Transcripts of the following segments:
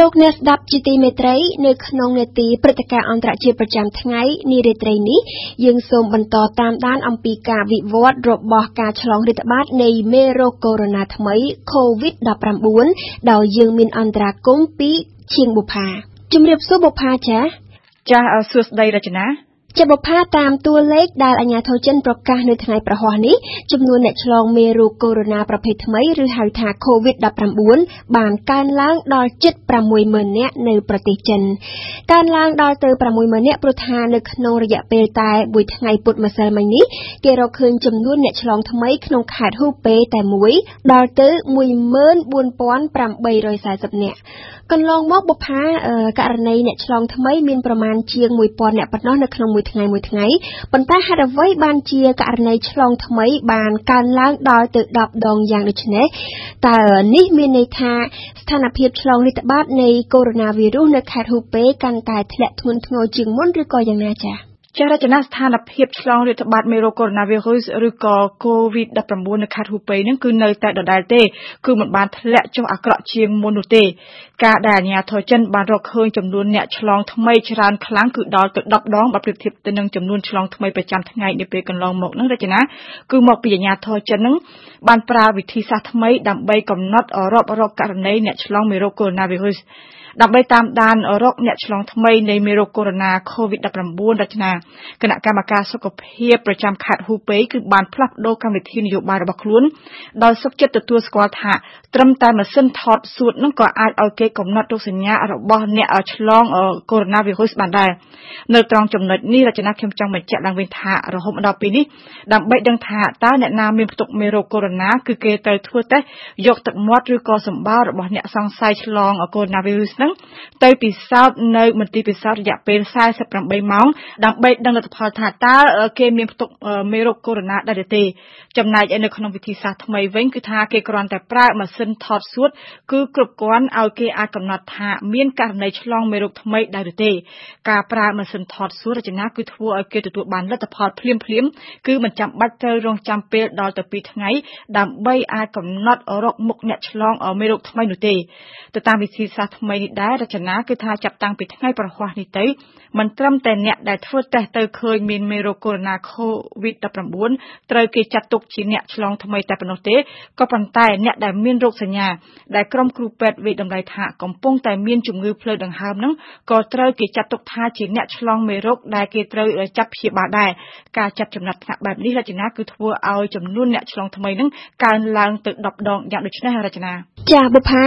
លោកអ្នកស្ដាប់ជាទីមេត្រី នៅក្នុងនេតិព្រឹត្តិការណ៍អន្តរជាតិប្រចាំថ្ងៃនារាត្រីនេះយើងសូមបន្តតាមដានអំពីការវិវត្តរបស់ការឆ្លងរាតត្បាតនៃមេរោគកូវីដ -19 ថ្មី COVID-19 ដោយយើងមានអន្តរាគមន៍ពីជាងបុប្ផាជំរាបសួរបុប្ផាចាចាសួស្តីរចនា ជាបុប្ផាតាមតួលេខដែលអាជ្ញាធរចិនប្រកាសនៅថ្ងៃប្រហ័សនេះចំនួនអ្នកឆ្លងមេរោគកូវីដ -19 ប្រភេទថ្មីឬហៅថា COVID-19 បានកើនឡើងដល់ជិត60000នាក់នៅប្រទេសចិនកើនឡើងដល់ទៅ60000នាក់ព្រោះថានៅក្នុងរយៈពេលតែមួយថ្ងៃពុតម្សិលមិញនេះគេរកឃើញចំនួនអ្នកឆ្លងថ្មីក្នុងខេត្តហ៊ូប៉េតែមួយដល់ទៅ14840នាក់កន្លងមកបុប្ផាករណីអ្នកឆ្លងថ្មីមានប្រមាណជាង1000នាក់ប៉ុណ្ណោះនៅក្នុងមួយថ្ងៃមួយថ្ងៃប៉ុន្តែហេតុអ្វីបានជាករណីឆ្លងថ្មីបានកើនឡើងដល់ទៅ10ដងយ៉ាងដូចនេះតើនេះមានន័យថាស្ថានភាពឆ្លងរាតត្បាតនៃកូវីដ -19 នៅខេត្តហ៊ូប៉េកាន់តែធ្លាក់ធ្ងន់ធ្ងរជាងមុនឬក៏យ៉ាងណាចា៎ ចារចនាស្ថានភាពឆ្លងរាតត្បាតមេរោគកូវីដ -19 ឬក៏ COVID-19 នៅខេត្តហ៊ូប៉េនឹងគឺនៅតែដដែលទេ គឺមិនបានធ្លាក់ចុះអាក្រក់ជាងមុននោះទេ ការដែលអាជ្ញាធរចិនបានរកឃើញចំនួនអ្នកឆ្លងថ្មីច្រើនខ្លាំងគឺដល់ទៅ10ដងបើប្រៀបធៀបទៅនឹងចំនួនឆ្លងថ្មីប្រចាំថ្ងៃនាពេលកន្លងមកនឹងរចនាគឺមកពីអាជ្ញាធរចិននឹងបានប្រើវិធីសាស្ត្រថ្មីដើម្បីកំណត់រាប់រកករណីអ្នកឆ្លងមេរោគកូវីដ -19 ដើម្បីតាមដានរកអ្នកឆ្លងថ្មីនៃមេរោគកូវីដ COVID-19 រចនាគណៈកម្មការសុខភាពប្រចាំខេត្តហ៊ូប៉េគឺបានផ្លាស់ប្តូរកម្មវិធីនយោបាយរបស់ខ្លួនដោយសុខចិត្តទទួលស្គាល់ថាត្រឹមតែម៉ាស៊ីនថតសួតនឹងក៏អាចឲ្យគេកំណត់រោគសញ្ញារបស់អ្នកឆ្លងកូវីដ -19 បានដែរនៅត្រង់ចំណុចនេះរចនាខ្ញុំចង់បញ្ជាក់ឡើងវិញថារហូតមកដល់ពេលនេះដើម្បីដឹងថាតើអ្នកណាមានផ្ទុកមេរោគកូវីដ -19 គឺគេត្រូវធ្វើតេស្តយកទឹកមាត់ឬក៏សម្បាររបស់អ្នកសង្ស័យឆ្លងកូវីដ -19 ហ្នឹងទៅពិសោធន៍នៅមន្ទីរពិសោធន៍រយៈពេល48ម៉ោងដើម្បីដឹងលទ្ធផលថាតើគេមានផ្ទុកមេរោគកូវីដ -19 ដែរឬទេចំណែកឯនៅក្នុងវិធីសាស្ត្រថ្មីវិញគឺថាគេគ្រាន់តែប្រើម៉ាស៊ីនថតសួតគឺគ្រប់គ្រាន់ឲ្យគេអាចកំណត់ថាមានករណីឆ្លងមេរោគថ្មីដែរឬទេការប្រើម៉ាស៊ីនថតសួតរចនាគឺធ្វើឲ្យគេទទួលបានលទ្ធផលភ្លាមៗគឺមិនចាំបាច់ត្រូវរងចាំពេលដល់ទៅ2ថ្ងៃដើម្បីអាចកំណត់រកមុខអ្នកឆ្លងមេរោគថ្មីនោះទេទៅតាមវិធីសាស្ត្រថ្មីនេះដែររចនាគឺថាចាប់តាំងពីថ្ងៃប្រហ័សនេះទៅមិនត្រឹមតែអ្នកដែលធ្វើតេស្តទៅឃើញមានមេរោគកូវីដ -19 ត្រូវគេចាត់ទុកជាអ្នកឆ្លងថ្មីតែប៉ុណ្ណោះទេក៏ប៉ុន្តែអ្នកដែលមានរោគសញ្ញាដែលក្រុមគ្រូពេទ្យវិតម្លៃថាកំពុងតែមានជំងឺផ្លូវដង្ហើមហ្នឹងក៏ត្រូវគេចាត់ទុកថាជាអ្នកឆ្លងមេរោគដែលគេត្រូវចាប់ព្យាបាលដែរការចាត់ចំណាត់ថ្នាក់បែបនេះរចនាគឺធ្វើឲ្យចំនួនអ្នកឆ្លងថ្មីហ្នឹងកើនឡើងទៅ10ដងយ៉ាងដូចនេះរចនា ចាបុផា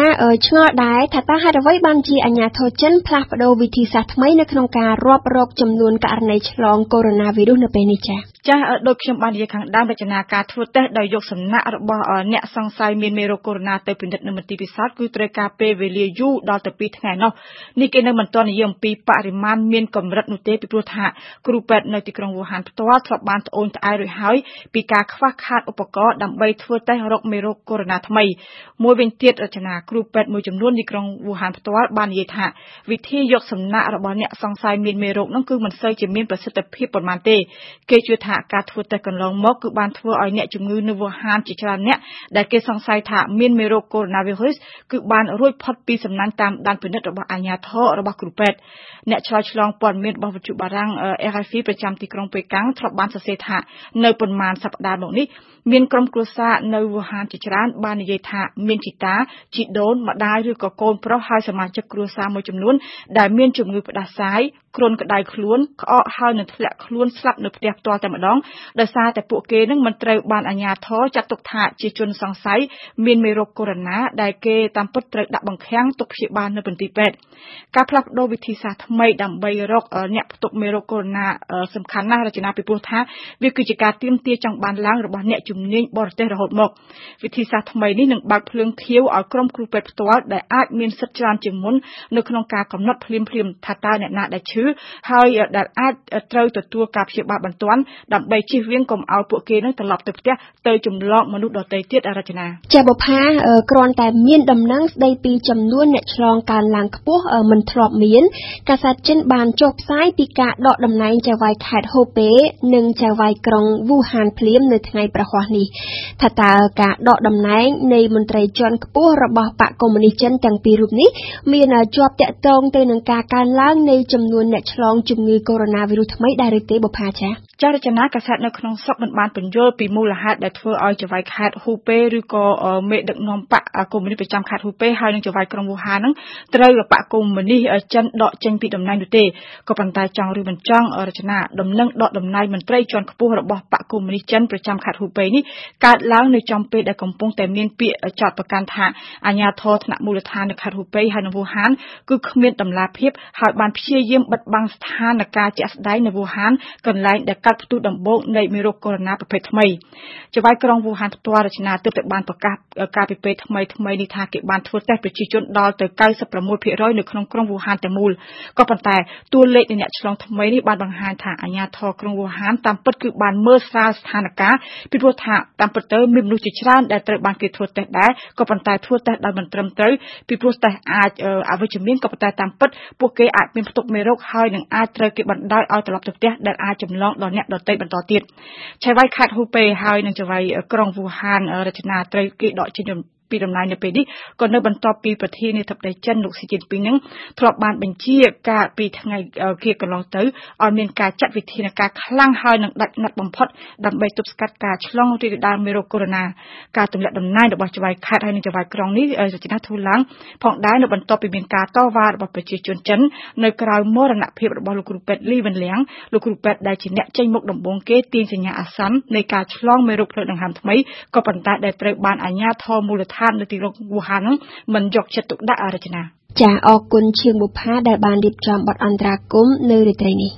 ឆ្ងល់ដែរថាតើហេតុអ្វីបានជាអាញាធរចិនផ្លាស់ប្ដូរវិធីសាស្ត្រថ្មីនៅក្នុងការរាប់រកចំនួនករណីឆ្លងកូវីដ -19 នៅពេលនេះចា៎ ចាស់ដូចខ្ញុំបាននិយាយខាងដើមរចនាការធ្វើតេស្តដោយយកសំណាក់របស់អ្នកសង្ស័យមានមេរោគកូវីដ -19 ទៅពិនិត្យនៅមន្ទីរពិសោធន៍គឺត្រូវការពេលវេលាយូរដល់ទៅ2ថ្ងៃនោះនេះគេនៅមិនទាន់និយាយអំពីបរិមាណមានកម្រិតនោះទេពីព្រោះថាគ្រូពេទ្យនៅទីក្រុងវូហានផ្ទាល់ធ្លាប់បានត្អូញត្អែរួចហើយពីការខ្វះខាតឧបករណ៍ដើម្បីធ្វើតេស្តរកមេរោគកូវីដ -19 ថ្មីមួយវិញទៀតរចនាគ្រូពេទ្យមួយចំនួនទីក្រុងវូហានផ្ទាល់បាននិយាយថាវិធីយកសំណាក់របស់អ្នកសង្ស័យមានមេរោគនោះគឺមិនសូវជាមានប្រសិទ្ធភាពប៉ុន្មានទេគេជឿថាការធ្វើតេស្តកន្លងមកគឺបានធ្វើឲ្យអ្នកជំងឺនៅវូហានជាច្រើនអ្នកដែលគេសង្ស័យថាមានមេរោគកូវីដ -19 គឺបានរួចផុតពីសំណាញ់តាមដានពិនិត្យរបស់អាជ្ញាធររបស់គ្រូពេទ្យអ្នកឆ្លើយឆ្លងព័ត៌មានរបស់វិទ្យុបារាំង RFI ប្រចាំទីក្រុងប៉េកាំងធ្លាប់បានសរសេរថានៅប៉ុន្មានសប្តាហ៍មកនេះមានក្រុមគ្រួសារនៅវូហានជាច្រើនបាននិយាយថាមានជីតាជីដូនម្ដាយឬក៏កូនប្រុសហើយសមាជិកគ្រួសារមួយចំនួនដែលមានជំងឺផ្ដាសាយ គ្រុនក្តៅខ្លួនក្អកហើយនឹងធ្លាក់ខ្លួនស្លាប់នៅផ្ទះផ្ទាល់តែម្ដងដោយសារតែពួកគេនឹងមិនត្រូវបានអាជ្ញាធរចាត់ទុកថាជាជនសង្ស័យមានមេរោគកូវីដ -19 ដែលគេតាមពិតត្រូវដាក់បង្ខាំងទុកព្យាបាលនៅមន្ទីរពេទ្យការផ្លាស់ប្ដូរវិធីសាស្ត្រថ្មីដើម្បីរកអ្នកផ្ទុកមេរោគកូវីដ -19 សំខាន់ណាស់រចនាពីព្រោះថាវាគឺជាការទៀមទាចង់បានឡើងរបស់អ្នកជំនាញបរទេសរហូតមកវិធីសាស្ត្រថ្មីនេះនឹងបើកភ្លើងខៀវឲ្យក្រុមគ្រូពេទ្យផ្ទាល់ដែលអាចមានសិទ្ធិច្រើនជាងមុននៅក្នុងការកំណត់ភ្លាមៗថាតើអ្នកណាដែលឈឺហើយដែលអាចត្រូវទទួលការព្យាបាលបន្ទាន់ដើម្បីជៀសវាងកុំឲ្យពួកគេនឹងត្រឡប់ទៅផ្ទះទៅចម្លងមនុស្សដទៃទៀតរចនាចាបុផាគ្រាន់តែមានដំណឹងស្ដីពីចំនួនអ្នកឆ្លងកើនឡើងខ្ពស់មិនធ្លាប់មាន កាសែតចិនបានចុះផ្សាយពីការដកតំណែងចៅហ្វាយខេត្តហូប៉េនិងចៅហ្វាយក្រុងវូហានភ្លាមនៅថ្ងៃប្រហ័សនេះថាតើការដកតំណែងនៃមន្ត្រីជាន់ខ្ពស់របស់បកកុម្មុយនីសចិនទាំងពីររូបនេះមានជាប់តាក់ទងទៅនឹងការកើនឡើងនៃចំនួនអ្នកឆ្លងជំងឺកូវីដ -19 ថ្មីដែរឬទេបុផាចា៎ចារចនាកាសែតនៅក្នុងស្រុកមិនបានបញ្យល់ពីមូលហេតុដែលធ្វើឲ្យចៅហ្វាយខេត្តហ៊ូប៉េឬក៏មេដឹកនាំបកកុម្មុយនីសប្រចាំខេត្តហ៊ូប៉េហើយនិងចៅហ្វាយក្រុងវូហានហ្នឹងត្រូវបកកុម្មុយនីសចិនដកចេញពីតំណែងនោះទេក៏ប៉ុន្តែចង់ឬមិនចង់រចនាដំណឹងដកតំណែងមន្ត្រីជាន់ខ្ពស់របស់បកកុម្មុយនីសចិនប្រចាំខេត្តហ៊ូប៉េនេះកើតឡើងនៅចំពេលដែលកំពុងតែមានពាក្យចោទប្រកាន់ថាអាញាធរថ្នាក់មូលដ្ឋាននៅខេត្តហ៊ូប៉េហើយនិងវូហានគឺគ្មានតម្លាភាពហើយបានព្យាយាមបិទបាំងស្ថានភាពជាក់ស្ដែងនៅវូហានកន្លែងដែលកាត់ផ្ទុះដំបូងនៃមេរោគកូវីដ -19 ប្រភេទថ្មីចៅហ្វាយក្រុងវូហានផ្ទាល់រចនាទើបតែបានប្រកាសការពីពេលថ្មីថ្មីនេះថាគេបានធ្វើតេស្តប្រជាជនដល់ទៅ96%នៅក្នុងក្រុងវូហានទាំងមូលក៏ប៉ុន្តែតួលេខនៃអ្នកឆ្លងថ្មីនេះបានបង្ហាញថាអាជ្ញាធរក្រុងវូហានតាមពិតគឺបានមើលស្រាលស្ថានភាពពីព្រោះថាតាមពិតទៅមានមនុស្សជាច្រើនដែលត្រូវបានគេធ្វើតេស្តដែរក៏ប៉ុន្តែធ្វើតេស្តដោយមិនត្រឹមត្រូវពីព្រោះតេស្តអាចអវិជ្ជមានក៏ប៉ុន្តែតាមពិតពួកគេអាចមានផ្ទុកមេរោគហើយនឹងអាចត្រូវគេបណ្ដោយឲ្យត្រឡប់ទៅផ្ទះដែលអាចចម្លងដល់អ្នកដទៃបន្តទៀតឆៃវ៉ៃខាត់ហ៊ូប៉េហើយនឹងចៅហ្វាយក្រុងវូហានរចនាត្រូវគេដកចេញ ពីតំណែងនៅពេលនេះក៏នៅបន្ទាប់ពីប្រធានាធិបតីចិនលោកស៊ីជីនពីងនឹងធ្លាប់បានបញ្ជាការពីថ្ងៃគៀកន្លងទៅឲ្យមានការចាត់វិធានការខ្លាំងហើយនឹងដាច់ណាត់បំផុតដើម្បីទប់ស្កាត់ការឆ្លងរីករាលមេរោគកូវីដ -19 ការទម្លាក់តំណែងរបស់ចៅហ្វាយខេត្តហើយនិងចៅហ្វាយក្រុងនេះរចនាធ្វើឡើងផងដែរនៅបន្ទាប់ពីមានការតវ៉ារបស់ប្រជាជនចិននៅក្រៅមរណភាពរបស់លោកគ្រូពេទ្យលីវិនលៀងលោកគ្រូពេទ្យដែលជាអ្នកចេញមុខដំបូងគេទាញសញ្ញាអាសន្ននៃការឆ្លងមេរោគផ្លូវដង្ហើមថ្មីក៏ប៉ុន្តែដែលត្រូវបានអាជ្ញាធរមូលដ្ឋានននៅទីក្រុងវូហានមិនយកចិត្តទុកដាក់រចនាចាអរគុណជាងបុប្ផាដែលបានរៀបចំបទអន្តរាគមន៍នៅរាត្រីនេះ